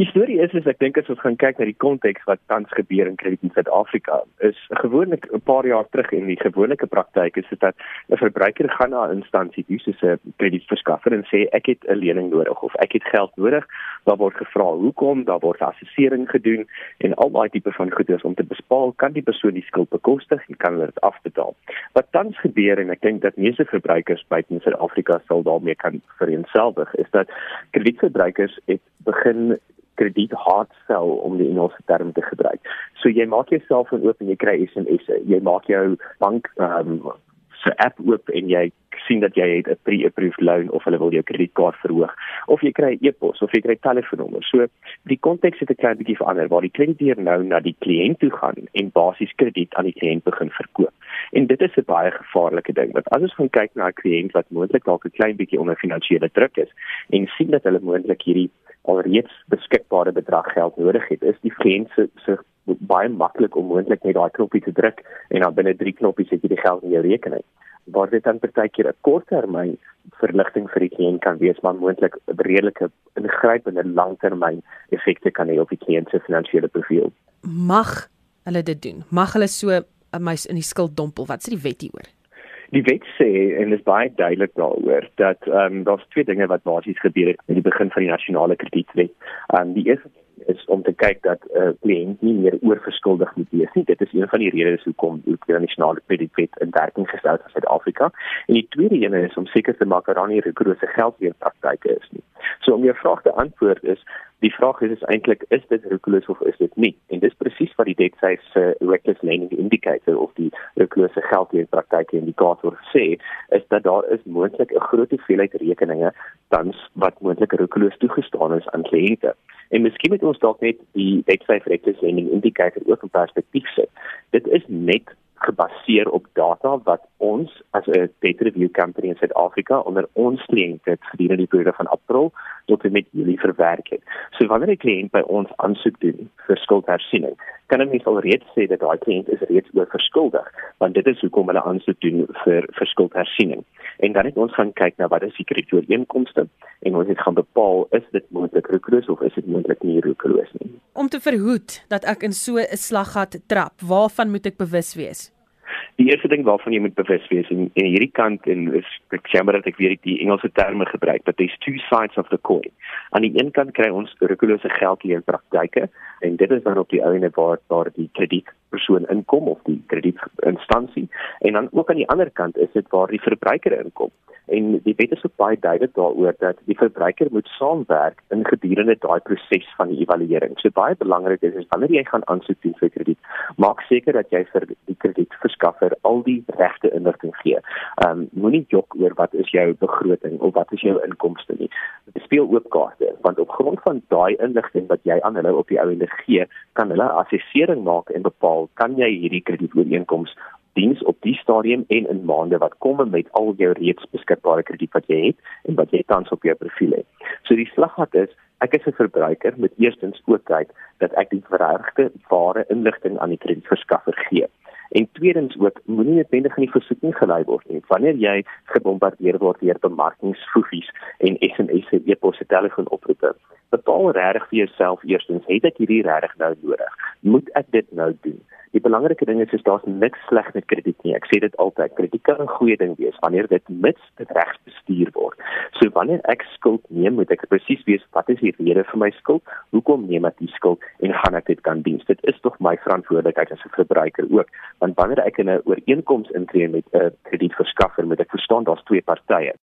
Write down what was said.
Die storie is is ek dink as ons gaan kyk na die konteks wat tans gebeur in krediet in Suid-Afrika, is gewoonlik 'n paar jaar terug en die gewone praktyk is dat 'n verbruiker gaan na 'n instansie, soos 'n kredietverskaffer en sê ek het 'n lening nodig of ek het geld nodig. Daar word gevra hoekom, daar word assessering gedoen en al daai tipe van goederes om te bespaar, kan die persoon die skuld bekostig en kan hulle dit afbetaal. Wat tans gebeur en ek dink dat meeste verbruikers buite in Suid-Afrika sal daarmee kan vereenselwig, is dat kredietverbruikers het begin krediet hard sell om die Engelse term te gebruik. So jy maak jouself oop en jy kry SMS'e. Jy maak jou bank ehm um, se app oop en jy sien dat jy het 'n pre-approved loan of hulle wil jou kredietkaart verhoog of jy kry e-pos of jy kry telefoonnommer. So die konteks het 'n klein bietjie verander waar die krediteur nou na die kliënt toe gaan en basies krediet aan die kliënt begin verkoop. En dit is 'n baie gevaarlike ding want as ons gaan kyk na 'n kliënt wat moontlik dalk 'n klein bietjie onder finansiële druk is en sien dat hulle moontlik hierdie alreeds beskikbare bedrag geld nodig het, is die kliënt se se baie maklik om moontlik net daai knoppie te druk en dan binne 3 knoppies het jy die geld in jou rekening. Waar dit dan partykeer 'n korttermyn verligting vir die kliënt kan wees, maar moontlik 'n redelike ingrypende langtermyn effekte kan hê op die kliënt se finansiële profiel. Mag hulle dit doen? Mag hulle so 'n muis in die skuld dompel? Wat sê die wet hieroor? Die wet sê en is baie duidelik daaroor dat ehm um, daar's twee dinge wat basies gebeur het met die begin van die nasionale kredietwet. Ehm um, die eerste is om te kyk dat 'n uh, kliënt nie meer oorverskuldig moet wees nie. Dit is een van die redes hoekom die internasionale kredietwet in werking gestel is in Suid-Afrika. En die tweede een is om seker te maak dat daar nie rigourose geldleenpraktyke is nie. So om jou vraag te antwoord is Die vraag is, is eintlik is dit reckless of is dit nie? En dis presies wat die debt size se uh, reckless lending indicator of die reckless geldleenpraktyke indikator sê, is dat daar is moontlik 'n groot hoeveelheid rekeninge tans wat moontlik reckless toegestaan is aan kliënte. En miskien moet ons dalk net die debt size reckless lending indicator ook in perspektief sit. Dit is net gebaseer op data wat ons as 'n data review company in Suid-Afrika onder ons kliënte gedurende die periode van April tot en met Julie verwerk het. So wanneer 'n kliënt by ons aansoek doen vir skuldhersiening, kan mens alreeds sê dat daai kliënt is reeds oorverskuldig, want dit is hoekom hulle aansoek doen vir vir skuldhersiening. En dan het ons gaan kyk na wat is die kreditooreenkomste en ons het gaan bepaal is dit moontlik roekeloos of is dit moontlik nie roekeloos nie. Om te verhoed dat ek in so 'n slaggat trap, waarvan moet ek bewus wees? Die eerste ding waarvan jy moet bewus wees en en hierdie kant en is ek maar dat ek weer die Engelse terme gebruik, but there's two sides of the coin. Aan die een kant kry ons rigourose geldleen praktyke en dit is dan op die einde waar waar die kredietpersoon inkom of die kredietinstansie en dan ook aan die ander kant is dit waar die verbruiker inkom. En die wet is ook baie duidelik daaroor dat die verbruiker moet saamwerk in gedurende daai proses van die evaluering. So baie belangrik is is wanneer jy gaan aansoek doen vir krediet, maak seker dat jy vir die kredietverskaffer al die regte inligting gee. Ehm um, moenie jok oor wat is jou begroting of wat is jou inkomste nie. Speel oop kaarte want op grond van daai inligting wat jy aan hulle op die ou ende gee, kan hulle assessering maak en bepaal kan jy hierdie kredietooreenkoms diens op die stadium en in maande wat kom met al jou reeds beskikbare krediet wat jy het en wat jy tans op jou profiel het. So die slaggat is ek as 'n verbruiker moet eerstens ook kyk dat ek die regte ware inligting aan die kredietverskaffer gee. En tweedens ook moenie noodwendig in die versoeking gelei word nie. Wanneer jy gebombardeer word deur bemarkingsfoefies en SMS'e, e-posse, telefoonoproepe, bepaal regtig vir jouself eerstens, het ek hierdie regtig nou nodig? Moet ek dit nou doen? Die belangrike ding is is daar's niks sleg met krediet nie. Ek sê dit altyd. Krediet kan 'n goeie ding wees wanneer dit mits dit reg bestuur word. So wanneer ek skuld neem, moet ek presies weet wat is die rede vir my skuld? Hoekom neem ek die skuld en gaan ek dit kan dien? Dit is tog my verantwoordelikheid as 'n verbruiker ook. Want wanneer ek 'n ooreenkoms intree met 'n kredietverskaffer, moet ek verstaan daar's twee partye.